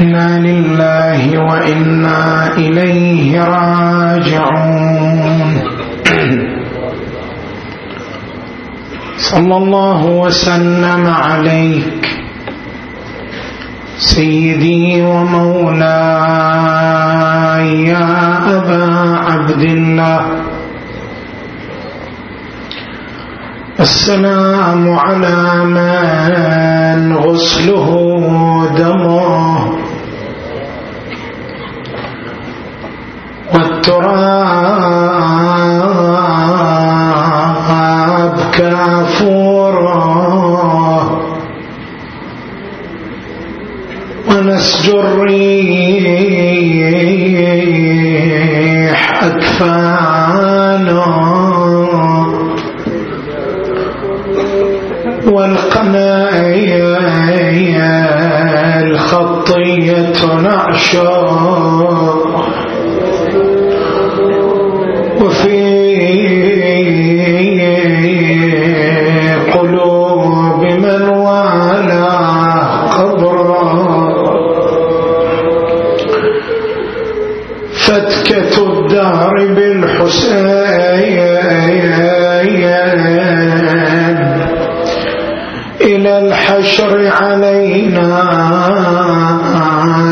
إنا لله وإنا إليه راجعون. صلى الله وسلم عليك سيدي ومولاي يا أبا عبد الله. السلام على من غسله دمه. والتراب كافوره ونسج الريح أكفانه والقنايا الخطية نعشا. علينا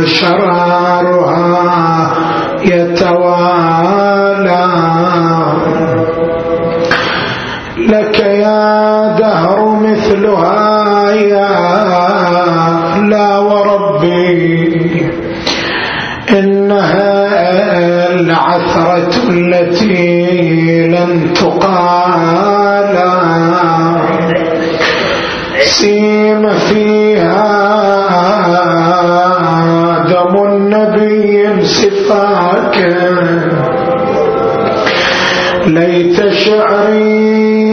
شرارها يتوالى. لك يا دهر مثلها يا لا وربي إنها العثرة التي لن تقالى سيم دم النبي سفاك ليت شعري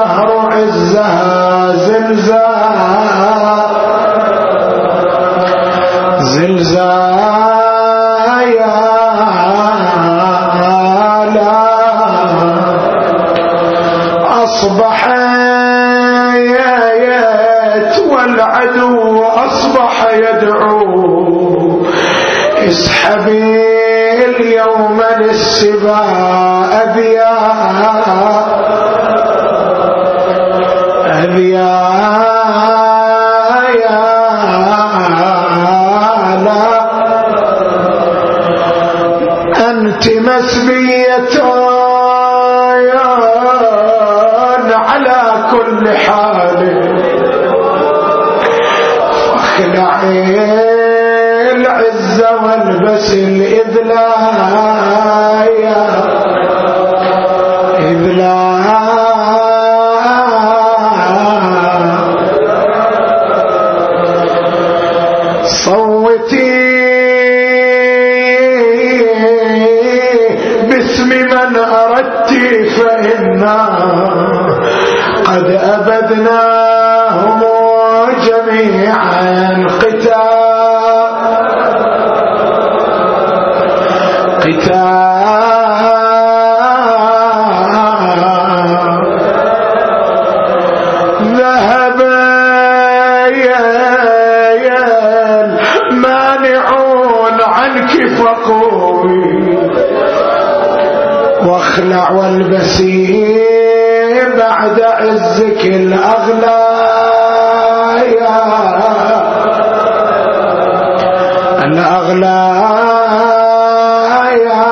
الدهر عزها زلزال. زلزالا اخلع والبسي بعد عزك الاغلى يا الاغلى يا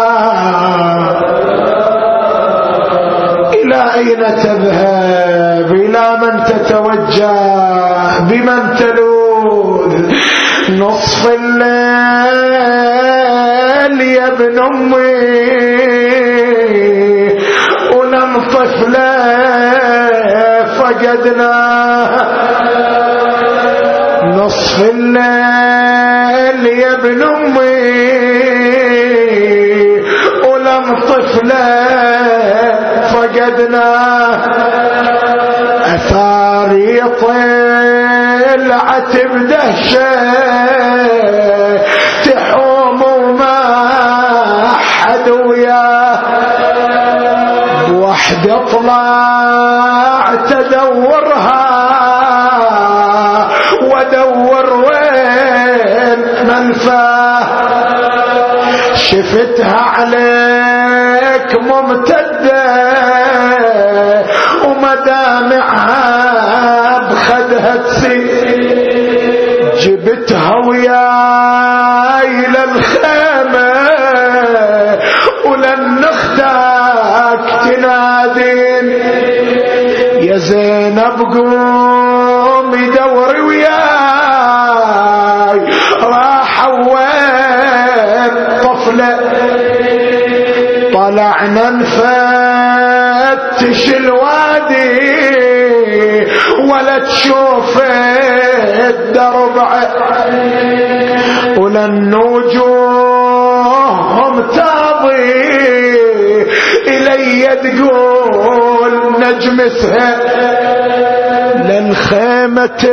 إلى أين تذهب؟ إلى من تتوجه؟ بمن تلوذ؟ نصف الليل يا ابن أمي. فقدناه نصف الليل يا ابن أمي ولم طفلة فقدناه اثاري طلعت بدهشه حد وياه. وحدة طلع تدورها ودور وين منفاه شفتها عليك ممتدة ومدامعها بخدها تسير. جبتها وياي زينب قوم دوري وياي. راح وين طفلة؟ طلعنا نفتش الوادي. ولا تشوف الدرب ولا النجوم تاضي تقول نجمسها للخيمة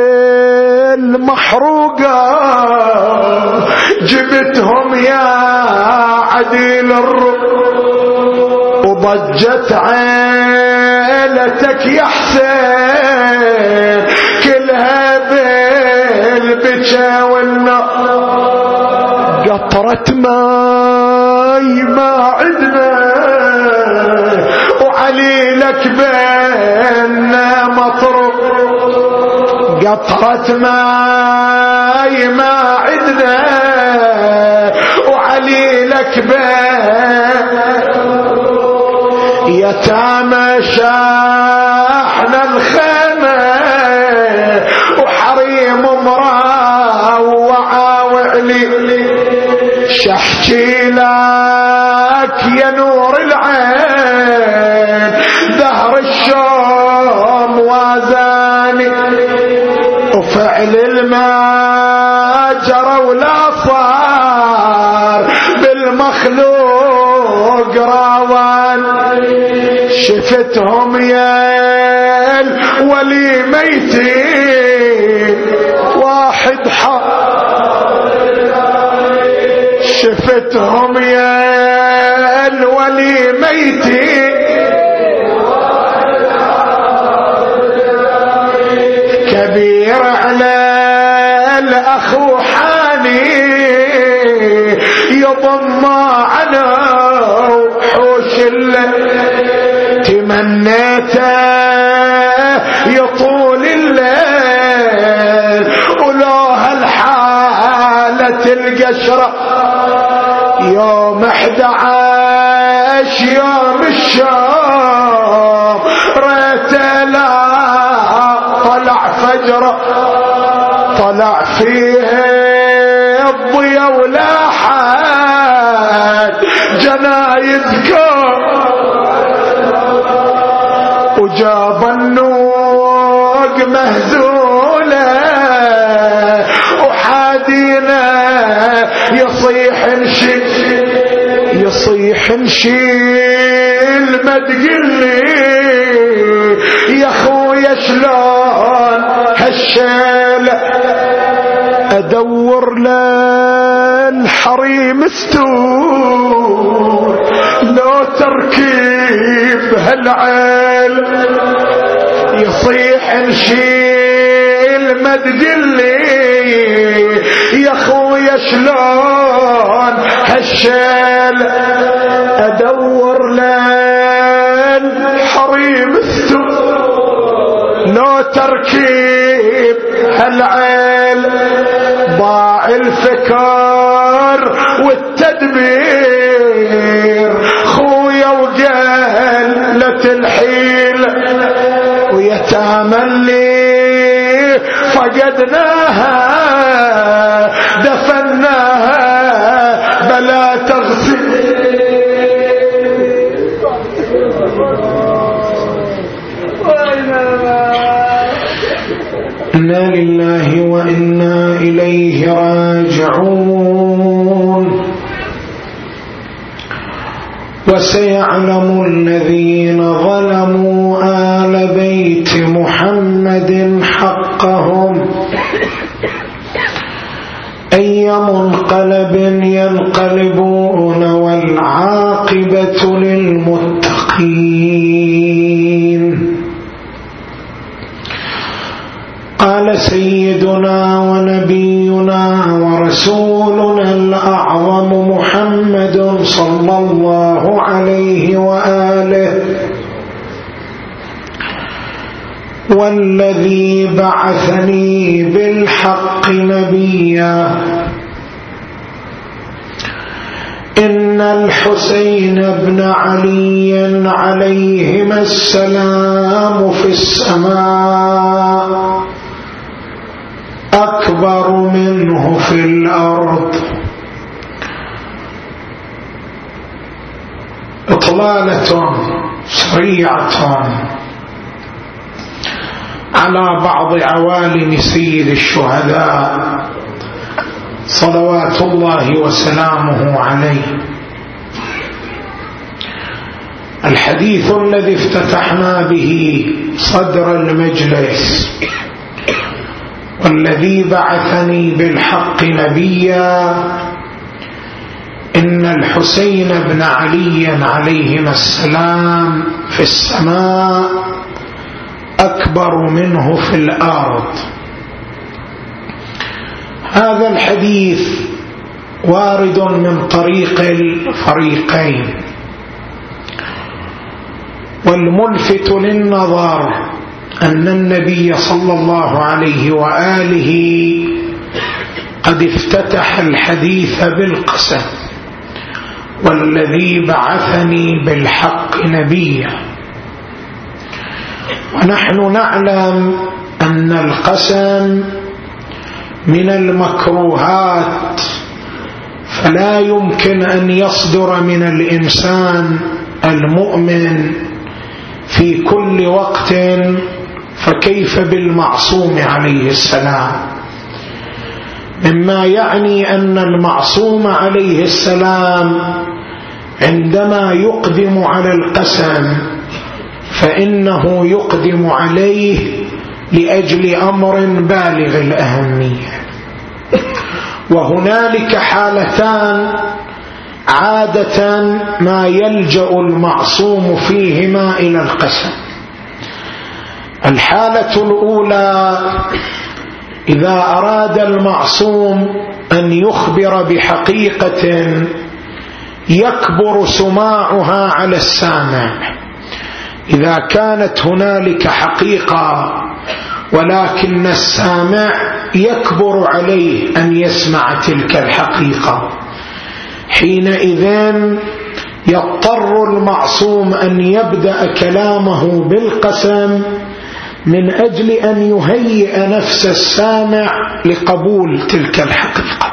المحروقة. جبتهم يا عديل الرب وضجت عيلتك يا حسين. كلها بالبكا والنار. قطرة ماي قطرة ماي ما عدنا وعلي لك يتامى شاحنا الخيمة وحريم مروعة وعلي. شحكي لك يا نور جرى ولا صار بالمخلوق راوان. شفتهم يا ولي ميتين. واحد حق. شفتهم يا عنه وحوش تمنيته يطول الليل ولو هالحالة القشرة يوم احد عاش يوم الشام ريت لا طلع فجرة طلع فيه حد جنايزكم وجاب النوق مهزولة. وحادينا يصيح نشيل يصيح نشيل ما تقلي يا خويا شلون هالشيل؟ أدور الحريم استور لو تركيب هالعيل يصيح نشيل ما تقلي يا خويا شلون هالشيل؟ أدور لأن حريم استور لو تركيب هالعيل ضاع الفكر والتدبير. خويا وقلة الحيل ويتامى اللي فقدناها دفناها بلا تغسل إنا لله وإنا إليه راجعون. وسيعلم الذين ظلموا آل بيت محمد حقهم. أي منقلب ينقلبون والعاقبة للمتقين. قال سيدنا ونبينا ورسولنا الأعظم محمد صلى الله عليه وآله. والذي بعثني بالحق نبيا. إن الحسين بن علي عليهما السلام في السماء. أكبر منه في الأرض. إطلالة سريعة على بعض عوالم سيد الشهداء صلوات الله وسلامه عليه. الحديث الذي افتتحنا به صدر المجلس والذي بعثني بالحق نبيا إن الحسين بن علي عليهما السلام في السماء أكبر منه في الأرض. هذا الحديث وارد من طريق الفريقين. والملفت للنظر أن النبي صلى الله عليه وآله قد افتتح الحديث بالقسم والذي بعثني بالحق نبيا. ونحن نعلم أن القسم من المكروهات فلا يمكن أن يصدر من الإنسان المؤمن في كل وقت فكيف بالمعصوم عليه السلام؟ مما يعني أن المعصوم عليه السلام عندما يقدم على القسم فإنه يقدم عليه لأجل أمر بالغ الأهمية. وهنالك حالتان عادة ما يلجأ المعصوم فيهما إلى القسم. الحالة الأولى إذا أراد المعصوم أن يخبر بحقيقة يكبر سماعها على السامع. إذا كانت هنالك حقيقة ولكن السامع يكبر عليه أن يسمع تلك الحقيقة. حينئذ يضطر المعصوم أن يبدأ كلامه بالقسم من أجل أن يهيئ نفس السامع لقبول تلك الحقيقة.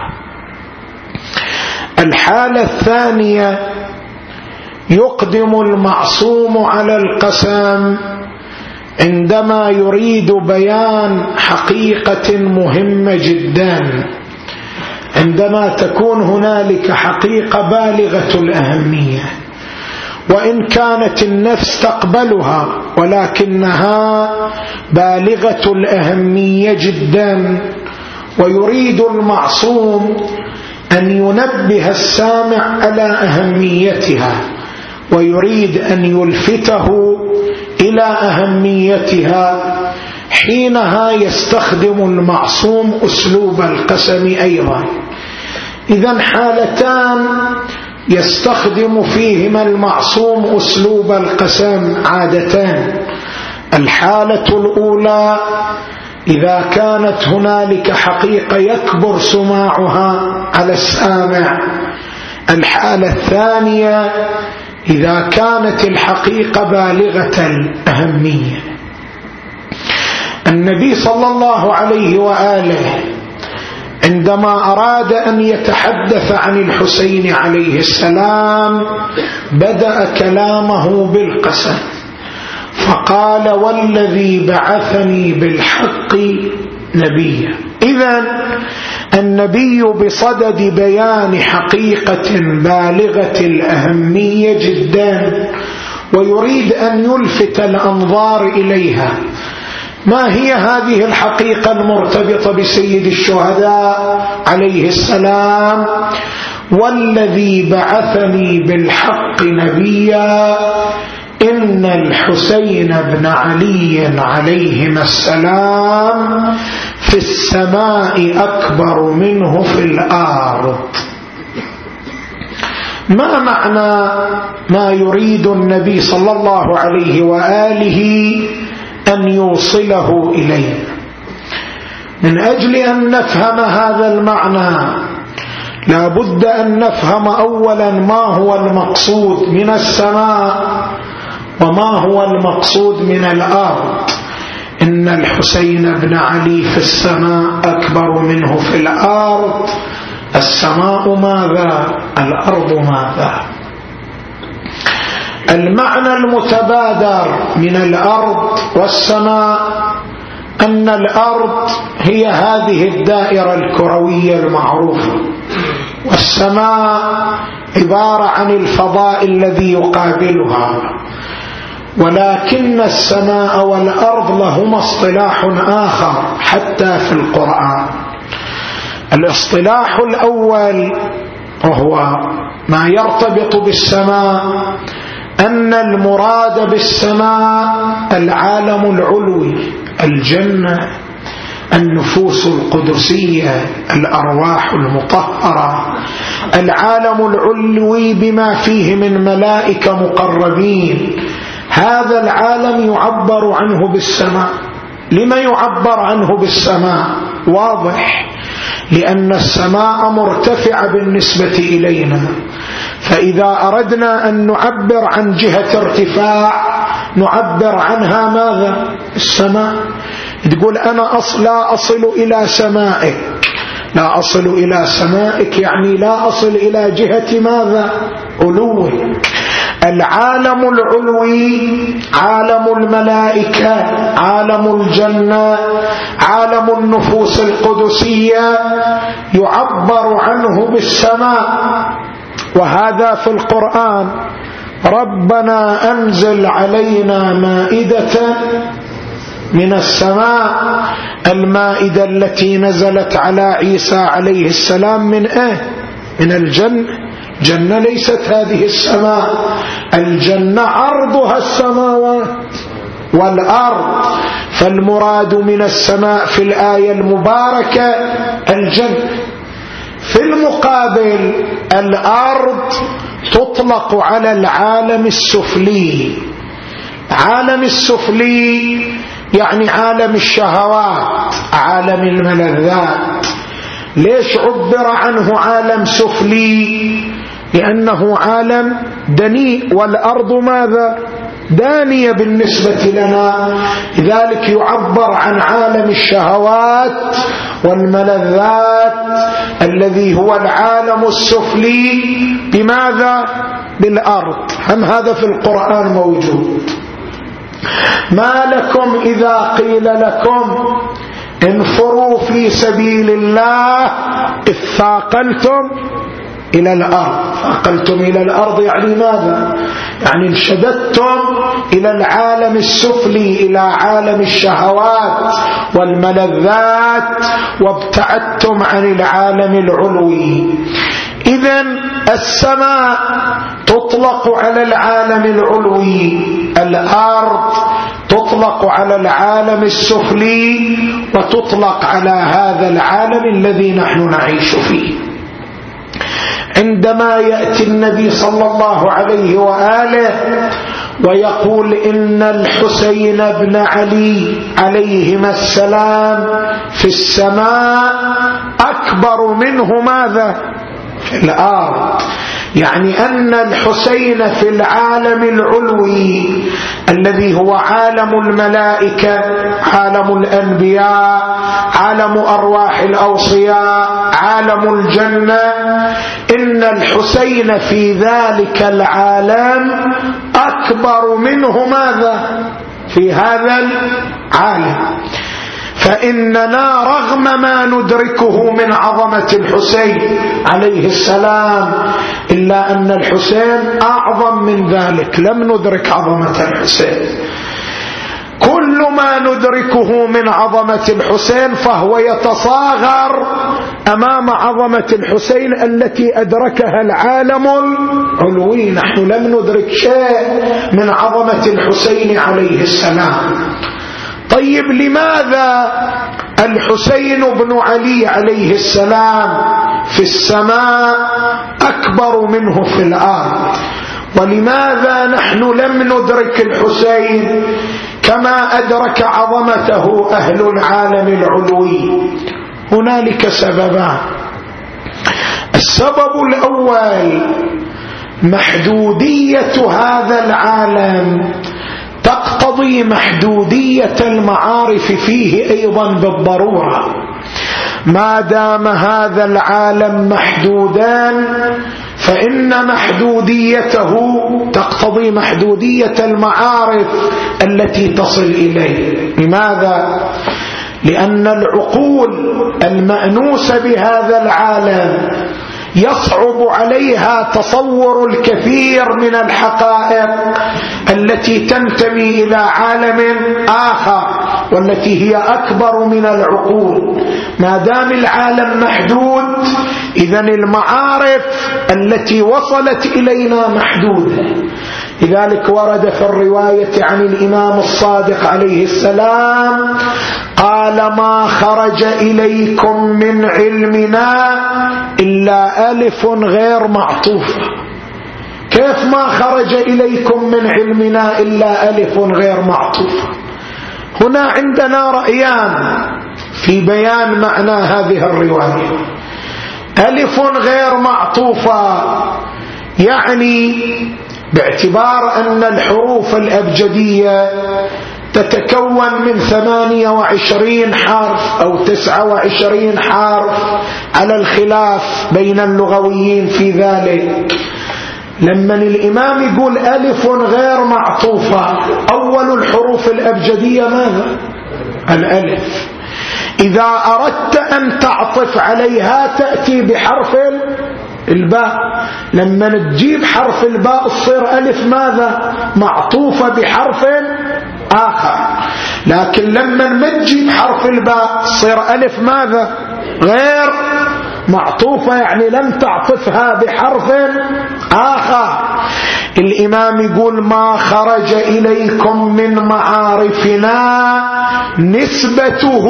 الحالة الثانية يقدم المعصوم على القسم عندما يريد بيان حقيقة مهمة جدا. عندما تكون هنالك حقيقة بالغة الأهمية. وإن كانت النفس تقبلها ولكنها بالغة الأهمية جدا ويريد المعصوم أن ينبه السامع على أهميتها ويريد أن يلفته إلى أهميتها حينها يستخدم المعصوم أسلوب القسم أيضا. إذا حالتان يستخدم فيهما المعصوم أسلوب القسم عادتان. الحالة الأولى إذا كانت هنالك حقيقة يكبر سماعها على السامع. الحالة الثانية إذا كانت الحقيقة بالغة الأهمية. النبي صلى الله عليه وآله عندما أراد أن يتحدث عن الحسين عليه السلام بدأ كلامه بالقسم. فقال والذي بعثني بالحق نبيا. إذا النبي بصدد بيان حقيقة بالغة الأهمية جدا ويريد أن يلفت الأنظار إليها. ما هي هذه الحقيقة المرتبطة بسيد الشهداء عليه السلام والذي بعثني بالحق نبيا إن الحسين بن علي عليهما السلام في السماء أكبر منه في الأرض. ما معنى ما يريد النبي صلى الله عليه وآله أن يوصله إليه من أجل أن نفهم هذا المعنى لا بد أن نفهم أولا ما هو المقصود من السماء وما هو المقصود من الأرض. إن الحسين بن علي في السماء أكبر منه في الأرض. السماء ماذا؟ الأرض ماذا؟ المعنى المتبادر من الأرض والسماء أن الأرض هي هذه الدائرة الكروية المعروفة. والسماء عبارة عن الفضاء الذي يقابلها. ولكن السماء والأرض لهما اصطلاح آخر حتى في القرآن. الاصطلاح الأول وهو ما يرتبط بالسماء أن المراد بالسماء العالم العلوي الجنة النفوس القدسية الأرواح المطهرة العالم العلوي بما فيه من ملائكة مقربين. هذا العالم يعبر عنه بالسماء. لما يعبر عنه بالسماء؟ واضح. لأن السماء مرتفعة بالنسبة إلينا. فإذا أردنا أن نعبر عن جهة ارتفاع نعبر عنها ماذا؟ السماء. تقول أنا أصل لا أصل إلى سمائك. لا أصل إلى سمائك يعني لا أصل إلى جهة ماذا؟ علوك. العالم العلوي عالم الملائكة عالم الجنة عالم النفوس القدسية يعبر عنه بالسماء. وهذا في القرآن ربنا أنزل علينا مائدة من السماء المائدة التي نزلت على عيسى عليه السلام من إيه؟ من الجنة. جنة ليست هذه السماء. الجنة عرضها السماوات والأرض. فالمراد من السماء في الآية المباركة الجنة. في المقابل الأرض تطلق على العالم السفلي. عالم السفلي يعني عالم الشهوات عالم الملذات. ليش عبر عنه عالم سفلي؟ لأنه عالم دنيء والأرض ماذا؟ دانية بالنسبة لنا. لذلك يعبر عن عالم الشهوات والملذات الذي هو العالم السفلي. بماذا؟ بالأرض. هم هذا في القرآن موجود؟ ما لكم إذا قيل لكم انفروا في سبيل الله اثاقلتم إلى الأرض. ثاقلتم إلى الأرض يعني ماذا؟ يعني انشددتم إلى العالم السفلي إلى عالم الشهوات والملذات وابتعدتم عن العالم العلوي. إذا السماء تطلق على العالم العلوي. الأرض تطلق على العالم السفلي وتطلق على هذا العالم الذي نحن نعيش فيه. عندما يأتي النبي صلى الله عليه وآله ويقول إن الحسين بن علي عليهما السلام في السماء أكبر منه ماذا؟ في الأرض. يعني أن الحسين في العالم العلوي الذي هو عالم الملائكة عالم الأنبياء عالم أرواح الأوصياء عالم الجنة إن الحسين في ذلك العالم أكبر منه ماذا؟ في هذا العالم. فإننا رغم ما ندركه من عظمة الحسين عليه السلام إلا أن الحسين أعظم من ذلك لم ندرك عظمة الحسين. كل ما ندركه من عظمة الحسين فهو يتصاغر أمام عظمة الحسين التي أدركها العالم العلوي. نحن لم ندرك شيء من عظمة الحسين عليه السلام. طيب لماذا الحسين بن علي عليه السلام في السماء أكبر منه في الأرض؟ ولماذا نحن لم ندرك الحسين كما أدرك عظمته أهل العالم العلوي؟ هنالك سببان. السبب الأول محدودية هذا العالم تقتضي محدودية المعارف فيه أيضا بالضرورة ما دام هذا العالم محدودان فإن محدوديته تقتضي محدودية المعارف التي تصل إليه لماذا؟ لأن العقول المأنوسة بهذا العالم يصعب عليها تصور الكثير من الحقائق التي تنتمي إلى عالم آخر والتي هي أكبر من العقول. ما دام العالم محدود إذا المعارف التي وصلت إلينا محدودة. لذلك ورد في الرواية عن الإمام الصادق عليه السلام قال ما خرج إليكم من علمنا إلا ألف غير معطوفة كيف ما خرج إليكم من علمنا إلا ألف غير معطوفة هنا عندنا رأيان في بيان معنى هذه الرواية. ألف غير معطوفة يعني باعتبار أن الحروف الأبجدية تتكون من ثمانية وعشرين حرف أو تسعة وعشرين حرف على الخلاف بين اللغويين في ذلك لما الإمام يقول ألف غير معطوفة أول الحروف الأبجدية ماذا؟ الألف إذا أردت أن تعطف عليها تأتي بحرف الباء. لما تجيب حرف الباء تصير ألف ماذا؟ معطوفة بحرف آخر. لكن لما ما تجيب حرف الباء تصير ألف ماذا؟ غير. معطوفة يعني لم تعطفها بحرف آخر. الإمام يقول ما خرج إليكم من معارفنا نسبته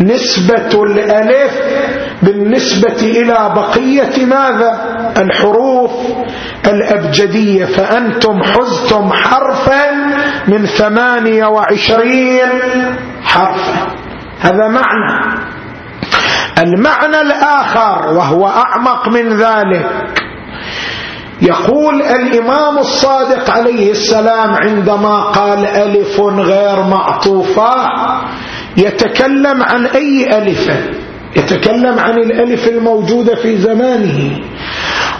نسبة الألف بالنسبة إلى بقية ماذا؟ الحروف الأبجدية. فأنتم حزتم حرفا من ثمانية وعشرين حرفا. هذا معنى. المعنى الآخر وهو أعمق من ذلك. يقول الإمام الصادق عليه السلام عندما قال ألف غير معطوفة يتكلم عن أي ألف؟ يتكلم عن الألف الموجودة في زمانه.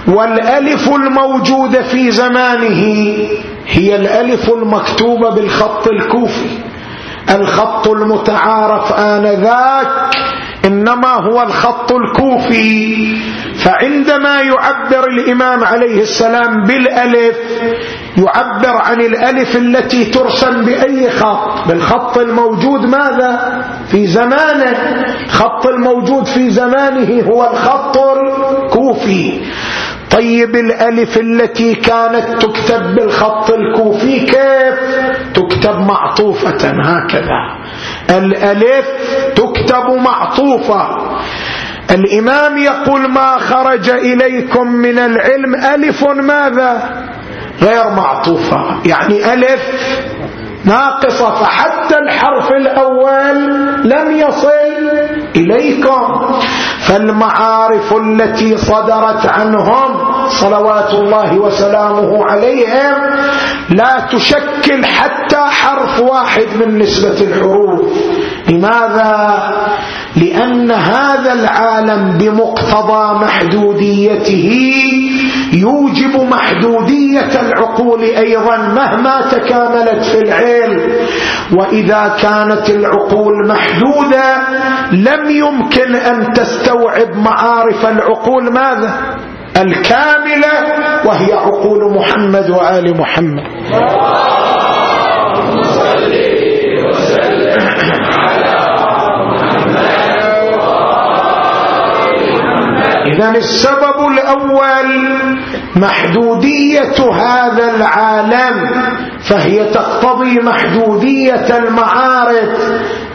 والألف الموجودة في زمانه هي الألف المكتوبة بالخط الكوفي. الخط المتعارف آنذاك إنما هو الخط الكوفي. فعندما يعبر الإمام عليه السلام بالألف يعبر عن الألف التي ترسم بأي خط؟ بالخط الموجود ماذا؟ في زمانه. خط الموجود في زمانه هو الخط الكوفي. طيب الألف التي كانت تكتب بالخط الكوفي كيف؟ تكتب معطوفة هكذا. الألف تكتب معطوفة. الإمام يقول ما خرج إليكم من العلم ألف ماذا؟ غير معطوفة. يعني ألف ناقصة. فحتى الحرف الأول لم يصل إليكم. فالمعارف التي صدرت عنهم صلوات الله وسلامه عليهم لا تشكل حتى حرف واحد من نسبة الحروف. لماذا؟ لأن هذا العالم بمقتضى محدوديته يوجب محدودية العقول أيضا مهما تكاملت في العلم وإذا كانت العقول محدودة لم يمكن أن تستوعب معارف العقول ماذا؟ الكاملة وهي عقول محمد وآل محمد إذا السبب الأول محدودية هذا العالم فهي تقتضي محدودية المعارف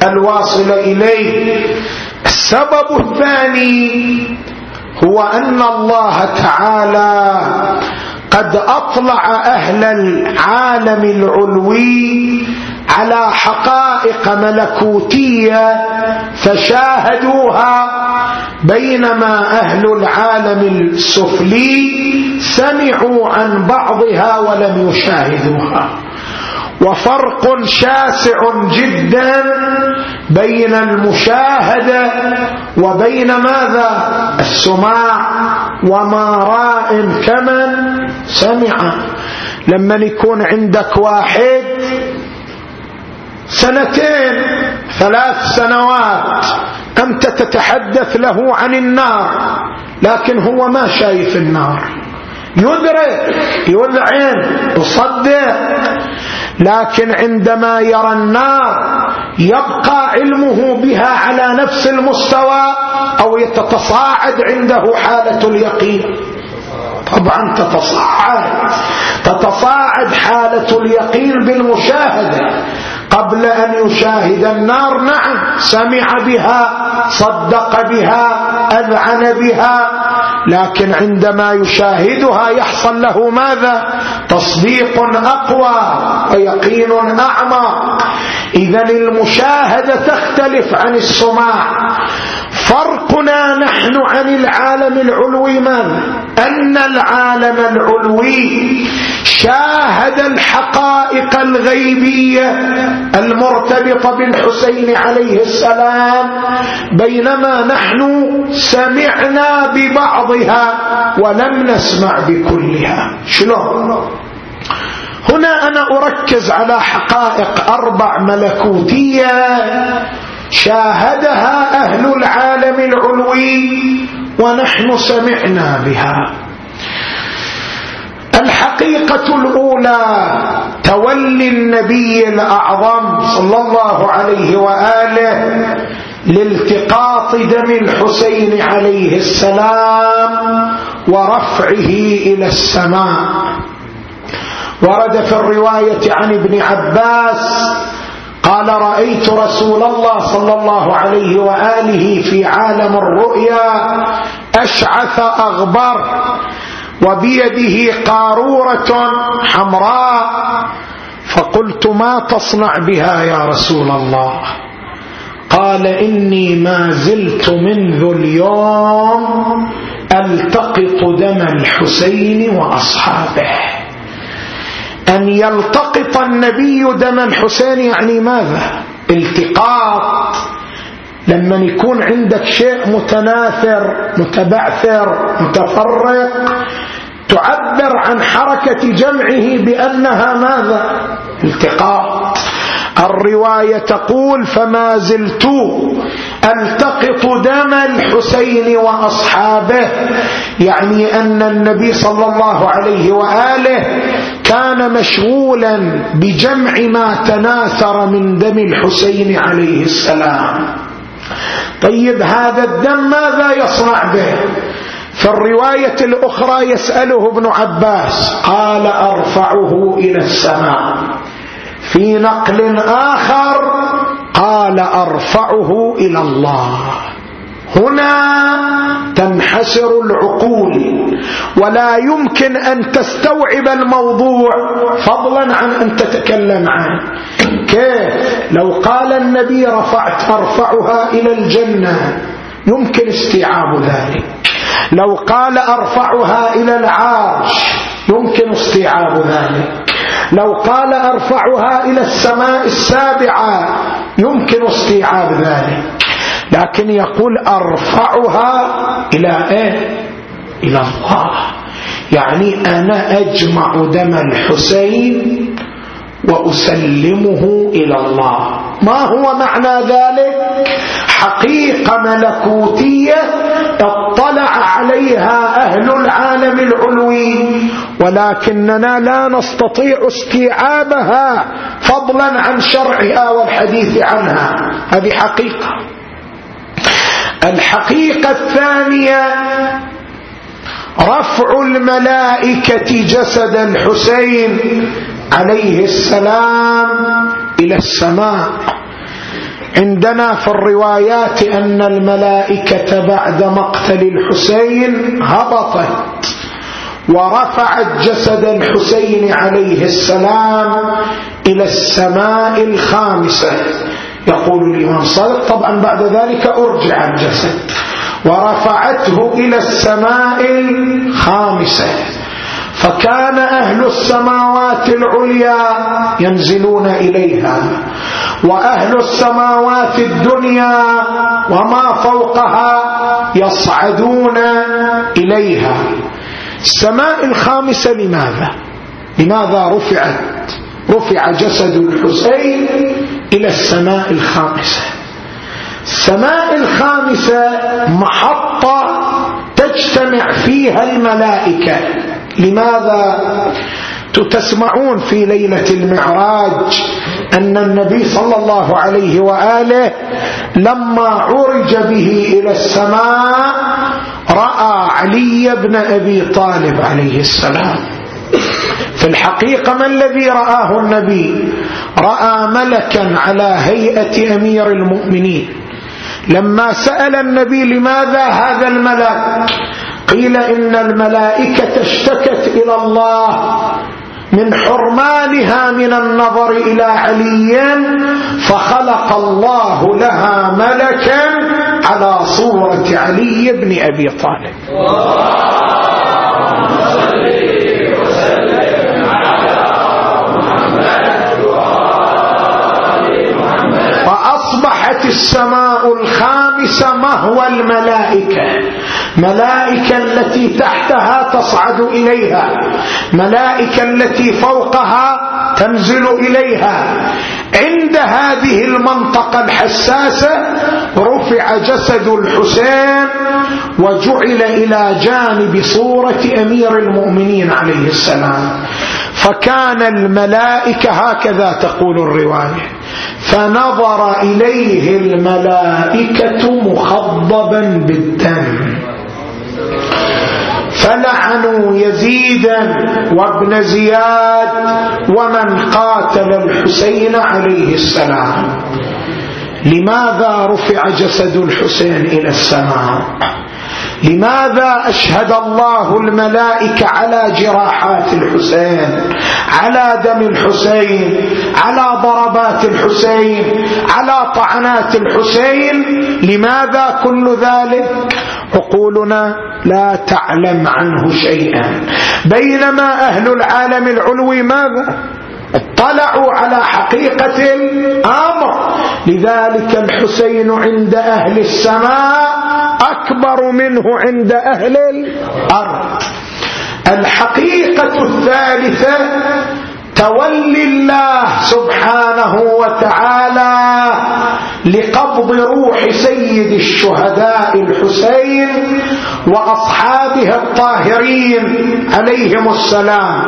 الواصلة إليه. السبب الثاني هو أن الله تعالى قد أطلع أهل العالم العلوي على حقائق ملكوتية فشاهدوها بينما أهل العالم السفلي سمعوا عن بعضها ولم يشاهدوها. وفرق شاسع جدا بين المشاهدة وبين ماذا؟ السماع وما راء كمن سمع. لما يكون عندك واحد سنتين ثلاث سنوات أنت تتحدث له عن النار لكن هو ما شايف النار. يدرك يذعن يصدق لكن عندما يرى النار يبقى علمه بها على نفس المستوى أو يتتصاعد عنده حالة اليقين. طبعا تتصاعد. تتصاعد حالة اليقين بالمشاهدة. قبل أن يشاهد النار. نعم سمع بها صدق بها أذعن بها. لكن عندما يشاهدها يحصل له ماذا؟ تصديق أقوى ويقين أعمق إذا المشاهدة تختلف عن السماع. فرقنا نحن عن العالم العلوي ماذا أن العالم العلوي شاهد الحقائق الغيبية المرتبطة بالحسين عليه السلام بينما نحن سمعنا ببعضها ولم نسمع بكلها. شلون هنا أنا أركز على حقائق أربع ملكوتية شاهدها أهل العالم العلوي ونحن سمعنا بها. الحقيقة الأولى تولي النبي الأعظم صلى الله عليه وآله لالتقاط دم الحسين عليه السلام ورفعه إلى السماء. ورد في الرواية عن ابن عباس قال رأيت رسول الله صلى الله عليه وآله في عالم الرؤيا أشعث أغبر وبيده قارورة حمراء فقلت ما تصنع بها يا رسول الله؟ قال إني ما زلت منذ اليوم ألتقط دم الحسين وأصحابه. أن يلتقط النبي دم الحسين يعني ماذا؟ التقاط. لما يكون عندك شيء متناثر متبعثر متفرق تعبر عن حركة جمعه بأنها ماذا؟ التقاط. الرواية تقول فما زلت ألتقط دم الحسين وأصحابه. يعني أن النبي صلى الله عليه وآله كان مشغولا بجمع ما تناثر من دم الحسين عليه السلام. طيب هذا الدم ماذا يصنع به؟ في الرواية الأخرى يسأله ابن عباس قال أرفعه إلى السماء. في نقل آخر قال أرفعه إلى الله. هنا تنحسر العقول ولا يمكن أن تستوعب الموضوع. فضلا عن أن تتكلم عنه. كيف؟ لو قال النبي رفعت أرفعها إلى الجنة يمكن استيعاب ذلك. لو قال أرفعها إلى العرش يمكن استيعاب ذلك. لو قال أرفعها إلى السماء السابعة يمكن استيعاب ذلك. لكن يقول أرفعها إلى إيه؟ إلى الله. يعني أنا أجمع دم الحسين وأسلمه إلى الله. ما هو معنى ذلك؟ حقيقة ملكوتية اطلع عليها أهل العالم العلوي. ولكننا لا نستطيع استيعابها فضلا عن شرعها والحديث عنها. هذه حقيقة. الحقيقة الثانية رفع الملائكة جسد الحسين عليه السلام إلى السماء. عندنا في الروايات أن الملائكة بعد مقتل الحسين هبطت ورفعت جسد الحسين عليه السلام إلى السماء الخامسة. يقول الإمام صادق طبعا بعد ذلك أرجع الجسد. ورفعته إلى السماء الخامسة. فكان أهل السماوات العليا ينزلون إليها وأهل السماوات الدنيا وما فوقها يصعدون إليها. السماء الخامسة لماذا؟ لماذا رفعت؟ رفع جسد الحسين إلى السماء الخامسة. السماء الخامسة محطة تجتمع فيها الملائكة. لماذا تسمعون في ليلة المعراج أن النبي صلى الله عليه وآله لما عرج به إلى السماء رأى علي بن أبي طالب عليه السلام. في الحقيقة ما الذي رآه النبي؟ رأى ملكا على هيئة أمير المؤمنين. لما سأل النبي لماذا هذا الملك؟ قيل إن الملائكة اشتكت إلى الله من حرمانها من النظر إلى علي فخلق الله لها ملكا على صورة علي بن أبي طالب. فأصبحت السماء الخامسة مهوى الملائكة. ملائكة التي تحتها تصعد إليها. ملائكة التي فوقها تنزل إليها. عند هذه المنطقة الحساسة رفع جسد الحسين وجعل إلى جانب صورة أمير المؤمنين عليه السلام. فكان الملائكة هكذا تقول الرواية. فنظر إليه الملائكة مخضبا بالدم. فلعنوا يزيدا وابن زياد ومن قاتل الحسين عليه السلام. لماذا رفع جسد الحسين إلى السماء؟ لماذا أشهد الله الملائكة على جراحات الحسين على دم الحسين على ضربات الحسين على طعنات الحسين؟ لماذا كل ذلك؟ عقولنا لا تعلم عنه شيئا. بينما أهل العالم العلوي ماذا؟ اطلعوا على حقيقة الأمر. لذلك الحسين عند أهل السماء أكبر منه عند أهل الأرض. الحقيقة الثالثة تولي الله سبحانه وتعالى لقبض روح سيد الشهداء الحسين وأصحابه الطاهرين عليهم السلام.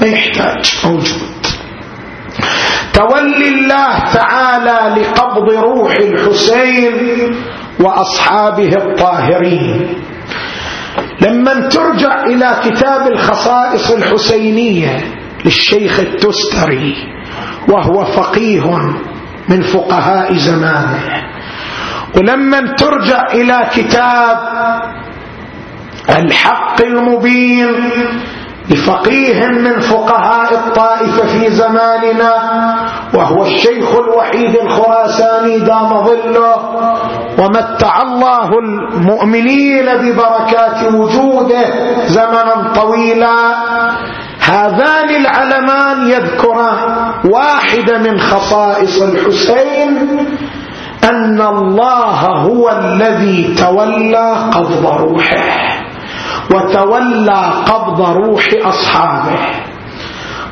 ما يحتاج موجود تولي الله تعالى لقبض روح الحسين وأصحابه الطاهرين. لما ترجع إلى كتاب الخصائص الحسينية للشيخ التستري وهو فقيه من فقهاء زمانه. ولما ترجع إلى كتاب الحق المبين لفقيه من فقهاء الطائفة في زماننا وهو الشيخ الوحيد الخراساني دام ظله ومتع الله المؤمنين ببركات وجوده زمنا طويلا. هذان العلمان يذكران واحدة من خصائص الحسين أن الله هو الذي تولى قبض روحه. وتولى قبض روح أصحابه.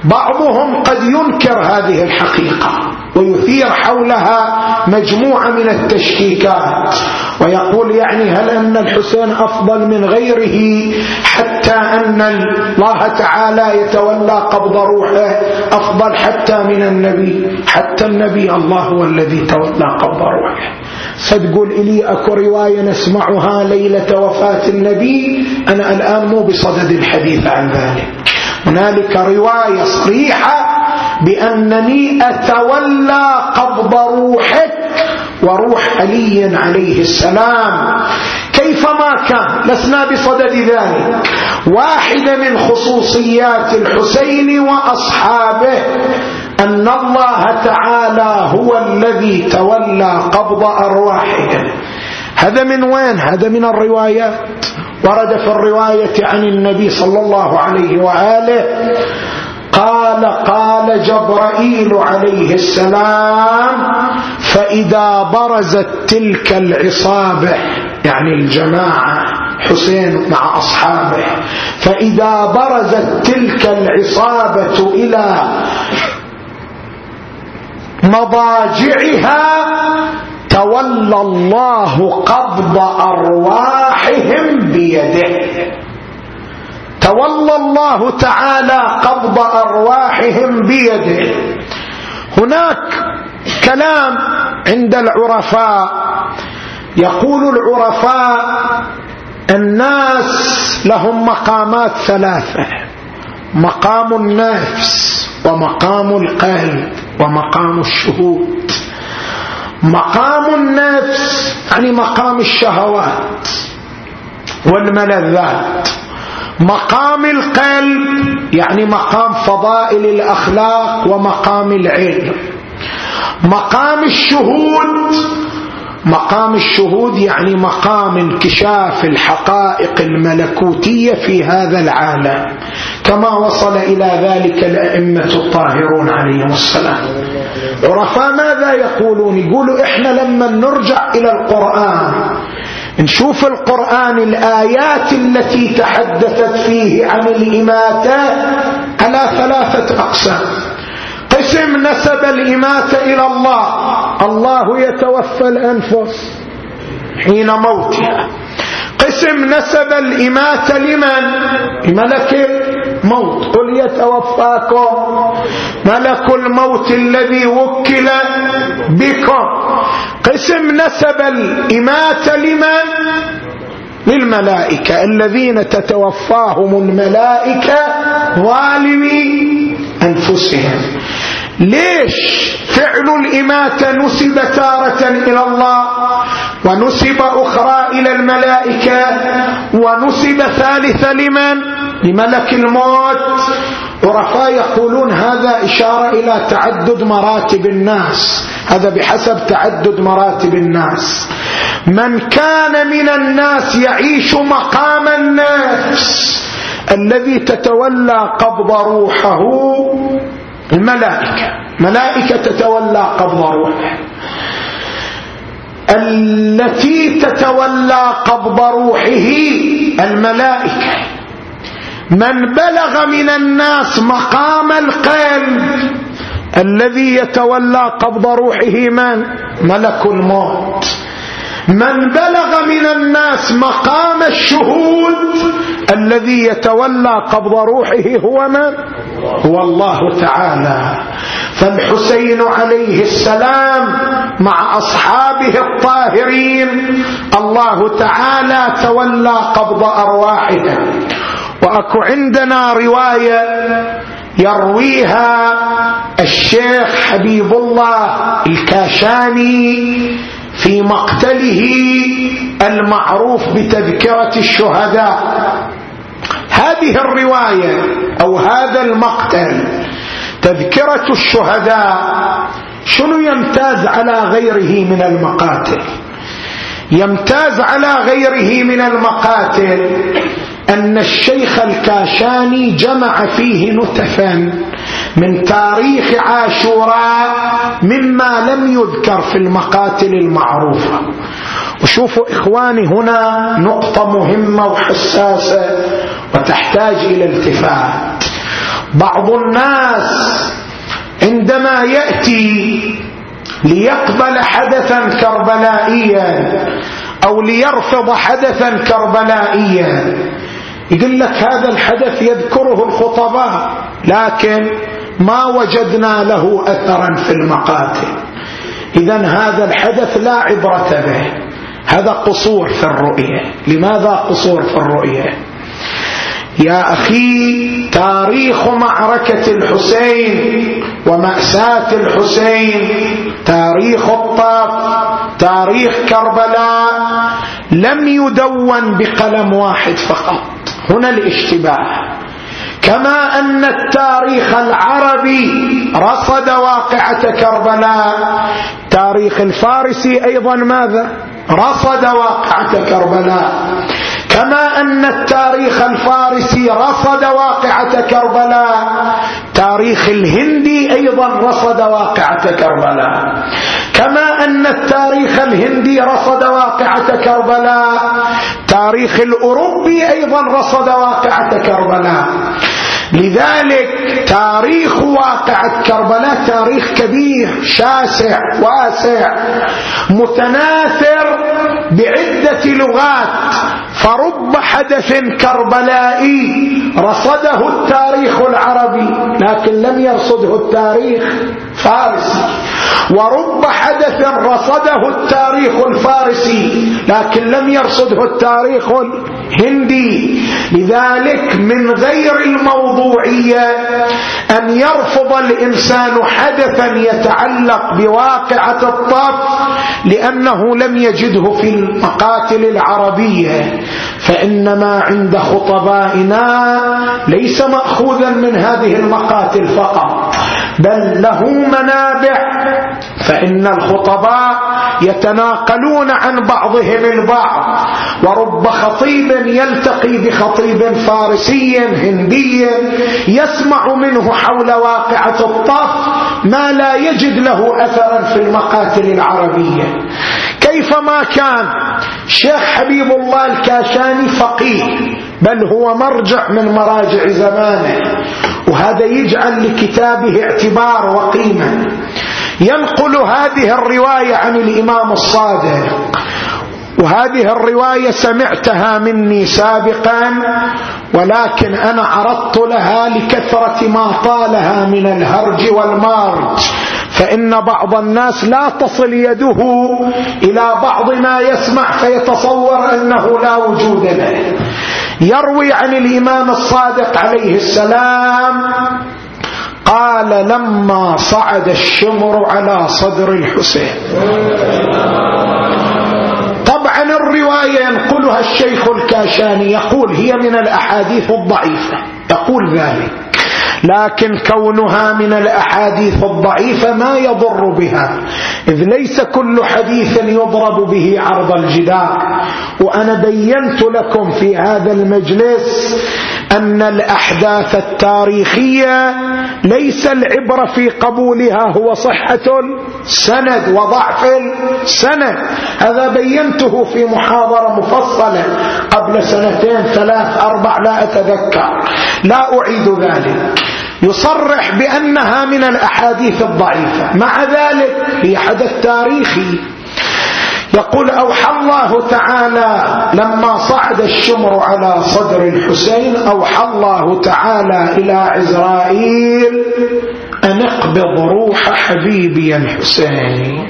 بعضهم قد ينكر هذه الحقيقة. ويثير حولها مجموعة من التشكيكات. ويقول يعني هل أن الحسين أفضل من غيره حتى أن الله تعالى يتولى قبض روحه أفضل حتى من النبي حتى النبي الله هو الذي تولى قبض روحه. ستقول إلي أكو رواية نسمعها ليلة وفاة النبي أنا الآن مو بصدد الحديث عن ذلك. هنالك رواية صريحة بأنني أتولى قبض روحك وروح علي عليه السلام. كيفما كان لسنا بصدد ذلك. واحدة من خصوصيات الحسين وأصحابه أن الله تعالى هو الذي تولى قبض أرواحهم هذا من وين؟ هذا من الروايات. ورد في الرواية عن النبي صلى الله عليه وآله قال قال جبرائيل عليه السلام فإذا برزت تلك العصابة يعني الجماعة حسين مع أصحابه فإذا برزت تلك العصابة إلى مضاجعها تولى الله قبض أرواحهم بيده. تولى الله تعالى قبض أرواحهم بيده. هناك كلام عند العرفاء. يقول العرفاء الناس لهم مقامات ثلاثة مقام النفس ومقام القلب ومقام الشهود. مقام النفس يعني مقام الشهوات والملذات. مقام القلب يعني مقام فضائل الأخلاق ومقام العلم. مقام الشهود مقام الشهود يعني مقام انكشاف الحقائق الملكوتية في هذا العالم. كما وصل إلى ذلك الأئمة الطاهرون عليهم السلام. عرفاء ماذا يقولون؟ يقولوا إحنا لما نرجع إلى القرآن نشوف القرآن الآيات التي تحدثت فيه عن الإماتة على ثلاثة أقسام. قسم نسب الإماتة إلى الله. الله يتوفى الأنفس حين موتها. قسم نسب الإماتة لمن؟ لملك الموت قل يتوفاكم ملك الموت الذي وكل بكم قسم نسب الإماتة لمن للملائكة الذين تتوفاهم الملائكة ظالمي أنفسهم. ليش فعل الإماتة نسب تارة إلى الله ونسب أخرى إلى الملائكة ونسب ثالثة لمن؟ لملك الموت. عرفاء يقولون هذا إشارة إلى تعدد مراتب الناس. هذا بحسب تعدد مراتب الناس. من كان من الناس يعيش مقام النفس الذي تتولى قبض روحه الملائكة. ملائكة تتولى قبض روحه. التي تتولى قبض روحه الملائكة. من بلغ من الناس مقام القلب الذي يتولى قبض روحه من؟ ملك الموت. من بلغ من الناس مقام الشهود الذي يتولى قبض روحه هو من؟ هو الله تعالى. فالحسين عليه السلام مع أصحابه الطاهرين الله تعالى تولى قبض أرواحهم وأكو عندنا رواية يرويها الشيخ حبيب الله الكاشاني في مقتله المعروف بتذكرة الشهداء. هذه الرواية أو هذا المقتل تذكرة الشهداء شنو يمتاز على غيره من المقاتل؟ يمتاز على غيره من المقاتل أن الشيخ الكاشاني جمع فيه نتفا من تاريخ عاشوراء مما لم يذكر في المقاتل المعروفة. وشوفوا إخواني هنا نقطة مهمة وحساسة وتحتاج إلى التفات. بعض الناس عندما يأتي ليقبل حدثا كربلائيا أو ليرفض حدثا كربلائيا. يقول لك هذا الحدث يذكره الخطباء لكن ما وجدنا له أثرا في المقاتل. إذا هذا الحدث لا عبرة به هذا قصور في الرؤية. لماذا قصور في الرؤية؟ يا أخي تاريخ معركة الحسين ومأساة الحسين تاريخ الطاف تاريخ كربلاء لم يدون بقلم واحد فقط. هنا الاشتباه. كما أن التاريخ العربي رصد واقعة كربلاء تاريخ الفارسي أيضا ماذا؟ رصد واقعة كربلاء. كما أن التاريخ الفارسي رصد واقعة كربلاء. تاريخ الهندي أيضا رصد واقعة كربلاء. كما أن التاريخ الهندي رصد واقعة كربلاء. تاريخ الأوروبي أيضا رصد واقعة كربلاء. لذلك تاريخ واقعة كربلاء تاريخ كبير شاسع واسع متناثر بعدة لغات. فرب حدث كربلائي رصده التاريخ العربي لكن لم يرصده التاريخ فارسي. ورب حدث رصده التاريخ الفارسي لكن لم يرصده التاريخ الهندي لذلك من غير الموضوعية أن يرفض الإنسان حدثا يتعلق بواقعة الطف لأنه لم يجده في المقاتل العربية. فإنما عند خطبائنا ليس مأخوذا من هذه المقاتل فقط. بل له منابع. فإن الخطباء يتناقلون عن بعضهم البعض. ورب خطيب يلتقي بخطيب فارسي هندي يسمع منه حول واقعة الطف ما لا يجد له أثرا في المقاتل العربية. كيفما كان شيخ حبيب الله الكاشاني فقيه بل هو مرجع من مراجع زمانه. وهذا يجعل لكتابه اعتبار وقيمة. ينقل هذه الرواية عن الإمام الصادق. وهذه الرواية سمعتها مني سابقا ولكن أنا عرضت لها لكثرة ما طالها من الهرج والمارج. فإن بعض الناس لا تصل يده إلى بعض ما يسمع فيتصور أنه لا وجود له. يروي عن الإمام الصادق عليه السلام قال لما صعد الشمر على صدر الحسين. الرواية ينقلها الشيخ الكاشاني يقول هي من الأحاديث الضعيفة. يقول ذلك. لكن كونها من الأحاديث الضعيفة ما يضر بها. إذ ليس كل حديث يضرب به عرض الجدار. وأنا بينت لكم في هذا المجلس أن الأحداث التاريخية ليس العبرة في قبولها هو صحة السند وضعف السند هذا بينته في محاضرة مفصلة قبل سنتين ثلاث أربع لا أتذكر. لا أعيد ذلك. يصرح بأنها من الأحاديث الضعيفة. مع ذلك هي حدث تاريخي. يقول أوحى الله تعالى لما صعد الشمر على صدر الحسين أوحى الله تعالى إلى عزرائيل أن اقبض روح حبيبي الحسين.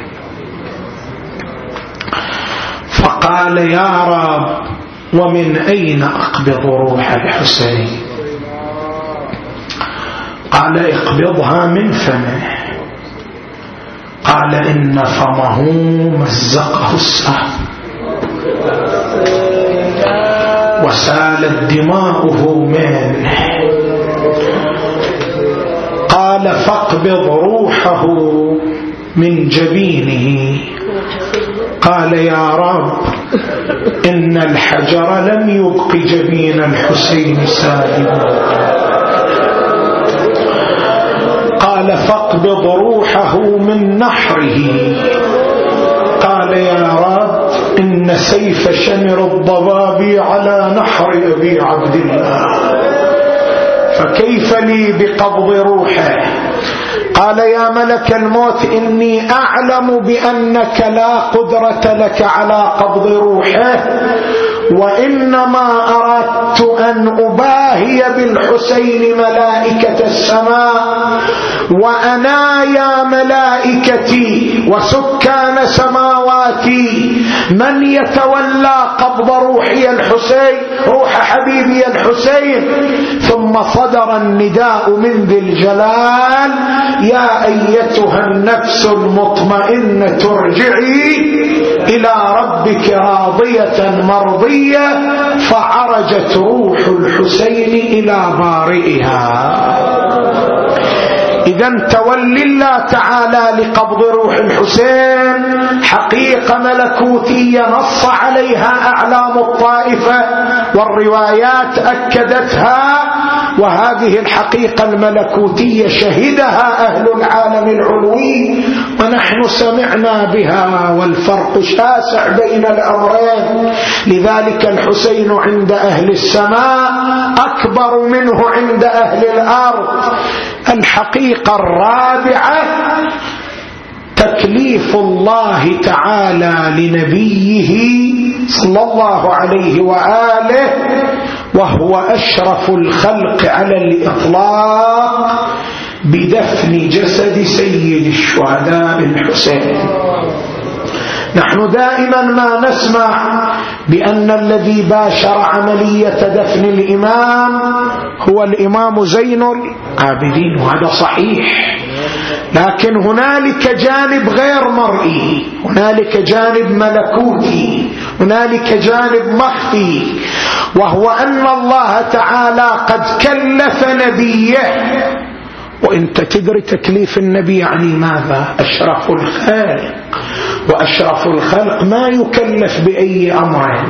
فقال يا رب ومن أين أقبض روح الحسين؟ قال اقبضها من فمه. قال إن فمه مزقه السهم وسالت دماؤه منه قال فاقبض روحه من جبينه. قال يا رب إن الحجر لم يبق جبين الحسين سالما. قال فاقبض روحه من نحره. قال يا رب إن سيف شمر الضباب على نحر أبي عبد الله. فكيف لي بقبض روحه؟ قال يا ملك الموت إني أعلم بأنك لا قدرة لك على قبض روحه. وإنما أردت أن أباهي بالحسين ملائكة السماء وأنا يا ملائكتي وسكان سماواتي. من يتولى قبض روحي الحسين روح حبيبي الحسين؟ ثم صدر النداء من ذي الجلال يا أيتها النفس المطمئنة ارجعي إلى ربك راضية مرضية فعرجت روح الحسين إلى بارئها. إذا تولي الله تعالى لقبض روح الحسين حقيقة ملكوتية نص عليها أعلام الطائفة والروايات أكدتها وهذه الحقيقة الملكوتية شهدها أهل العالم العلوي ونحن سمعنا بها والفرق شاسع بين الأمرين. لذلك الحسين عند أهل السماء أكبر منه عند أهل الأرض. الحقيقة الرابعة تكليف الله تعالى لنبيه صلى الله عليه وآله وهو أشرف الخلق على الإطلاق بدفن جسد سيد الشهداء الحسين نحن دائما ما نسمع بأن الذي باشر عملية دفن الإمام هو الإمام زين العابدين وهذا صحيح. لكن هنالك جانب غير مرئي هنالك جانب ملكوتي هنالك جانب مخفي وهو أن الله تعالى قد كلف نبيه وانت تدري تكليف النبي يعني ماذا؟ أشرف الخالق وأشرف الخلق ما يكلف بأي أمر.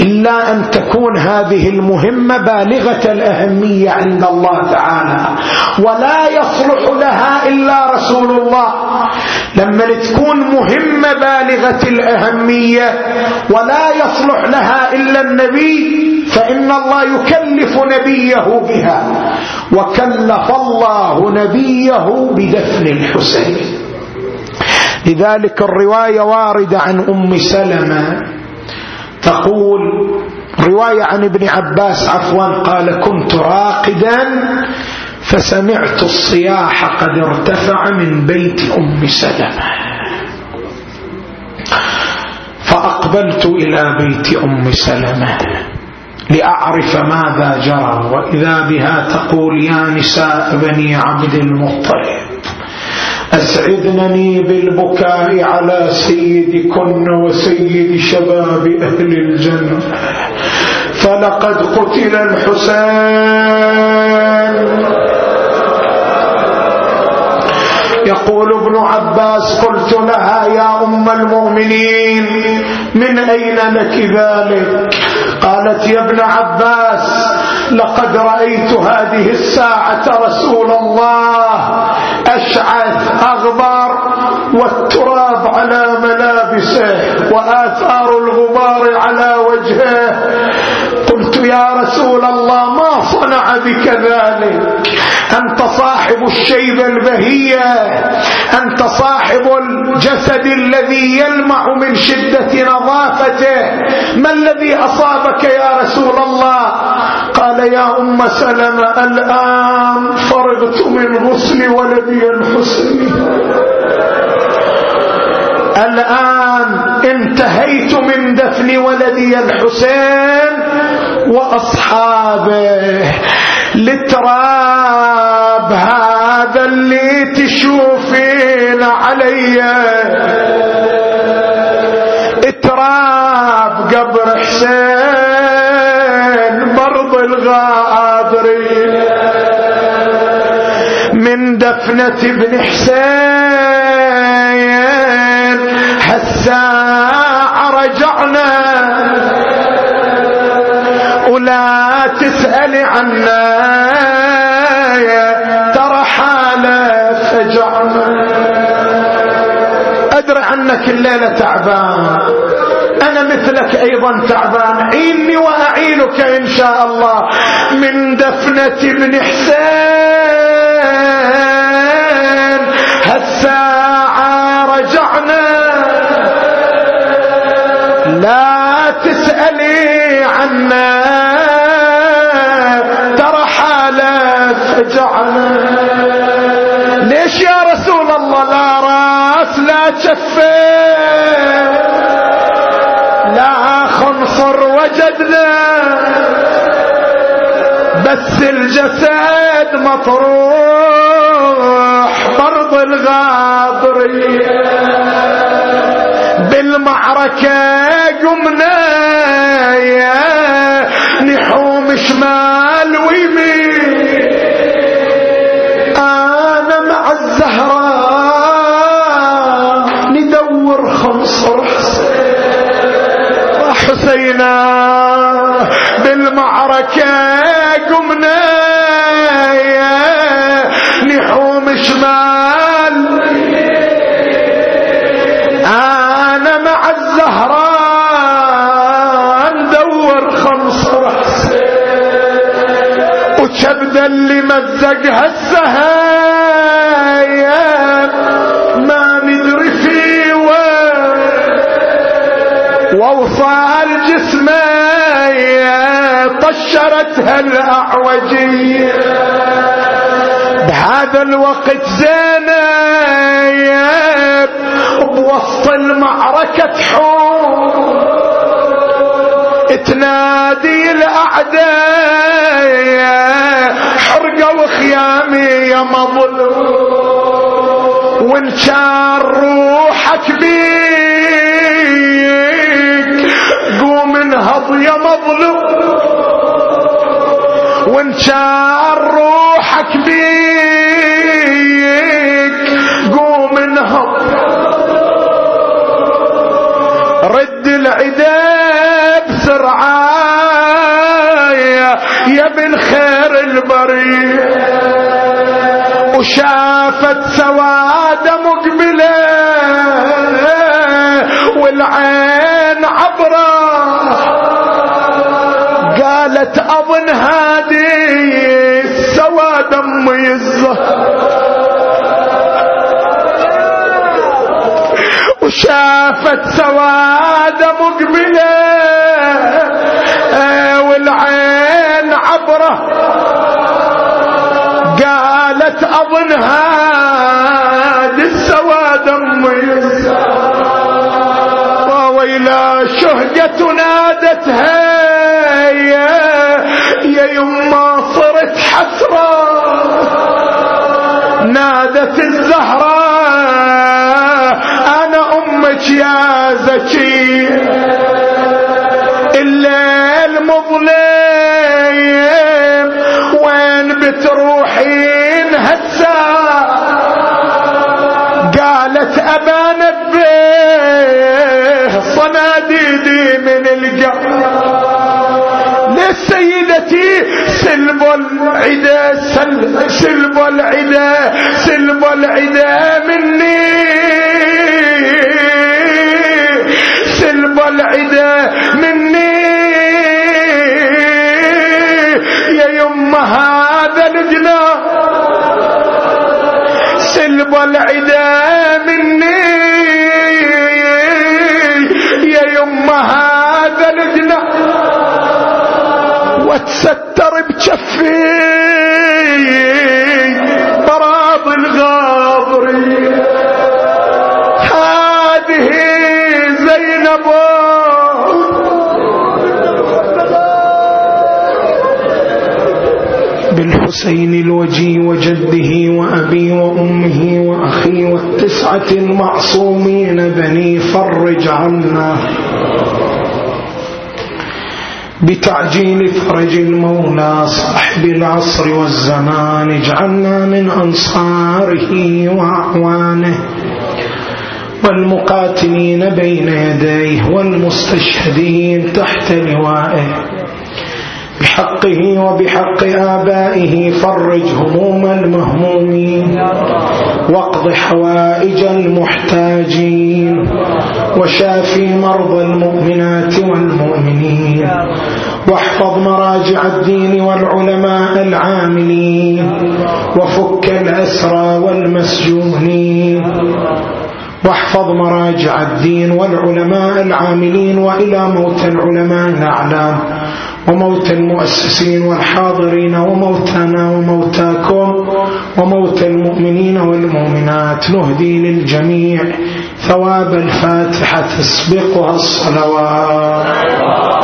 إلا أن تكون هذه المهمة بالغة الأهمية عند الله تعالى. ولا يصلح لها إلا رسول الله. لما تكون مهمة بالغة الأهمية ولا يصلح لها إلا النبي فإن الله يكلف نبيه بها. وكلف الله نبيه بدفن الحسين. لذلك الرواية واردة عن أم سلمة. تقول رواية عن ابن عباس عفوا قال كنت راقدا فسمعت الصياح قد ارتفع من بيت أم سلمة. فأقبلت إلى بيت أم سلمة. لأعرف ماذا جرى وإذا بها تقول يا نساء بني عبد المطلب. أسعدنني بالبكاء على سيدكن وسيد شباب أهل الجنة. فلقد قتل الحسين. يقول ابن عباس قلت لها يا أم المؤمنين من أين لك ذلك؟ قالت يا ابن عباس لقد رأيت هذه الساعة رسول الله أشعث أغبر والتراب على ملابسه وآثار الغبار على وجهه. قلت يا رسول الله صنع بك ذلك أنت صاحب الشيبة البهية. أنت صاحب الجسد الذي يلمع من شدة نظافته. ما الذي أصابك يا رسول الله؟ قال يا أم سلمة الآن فرغت من غسل ولدي الحسن. الآن انتهيت من دفن ولدي الحسين. وأصحابه لتراب هذا اللي تشوفين علي. اتراب قبر حسين برض الغابري من دفنة ابن حسين هالساعة رجعنا. ولا تسألي عنا ترى حالة فجعنا أدري عنك الليلة تعبان. أنا مثلك أيضا تعبان. عيني وأعينك إن شاء الله من دفنة ابن حسين. هالساعة رجعنا. لا تسألي عنا ليش يا رسول الله لا راس لا شفين لا خنصر وجدنا. بس الجسد مطروح برض الغاضرية بالمعركة قمنا يا نحوم شمال ويمين. حسينا بالمعركة قمنا. نحوم شمال. أنا مع الزهراء ندور خنصر. وكبد اللي مزقها السهايا الاعوجيه بهذا الوقت زينب بوسط المعركة تحوم. تنادي الأعداء حرقوا خيامي يا مظلوم. وإن كان روحك بيك قوم انهض يا مظلوم. وان كان روحك بيك قوم انهض رد العداد سرعايا يا ابن خير البريه وشافت سواد مقبلة وشافت سواد مقبلة والعين عبرة. قالت اظن هذه السواد امي ويلا شهقة نادتها يا يما صرت حسرة. نادت الزهراء أمك يا زكي. الليل مظلم وين بتروحين هسا قالت أبا نبه صناديدي من القلب. لسيدتي سلب العدا سلب العدا سلب العدا مني. العدا مني. يا يما هذا الجناح واتستر بجفي حسين الوجي وجده وأبي وأمه وأخي والتسعة المعصومين بني فرج عنا. بتعجيل فرج المولى صاحب العصر والزمان اجعلنا من أنصاره وأعوانه. والمقاتلين بين يديه والمستشهدين تحت لوائه. بحقه وبحق آبائه فرج هموم المهمومين واقض حوائج المحتاجين وشافي مرضى المؤمنات والمؤمنين واحفظ مراجع الدين والعلماء العاملين وفك الأسرى والمسجونين واحفظ مراجع الدين والعلماء العاملين وإلى موت العلماء الأعلام وموت المؤسسين والحاضرين وموتنا وموتاكم وموت المؤمنين والمؤمنات. نهدي للجميع. ثواب الفاتحة تسبقها الصلوات.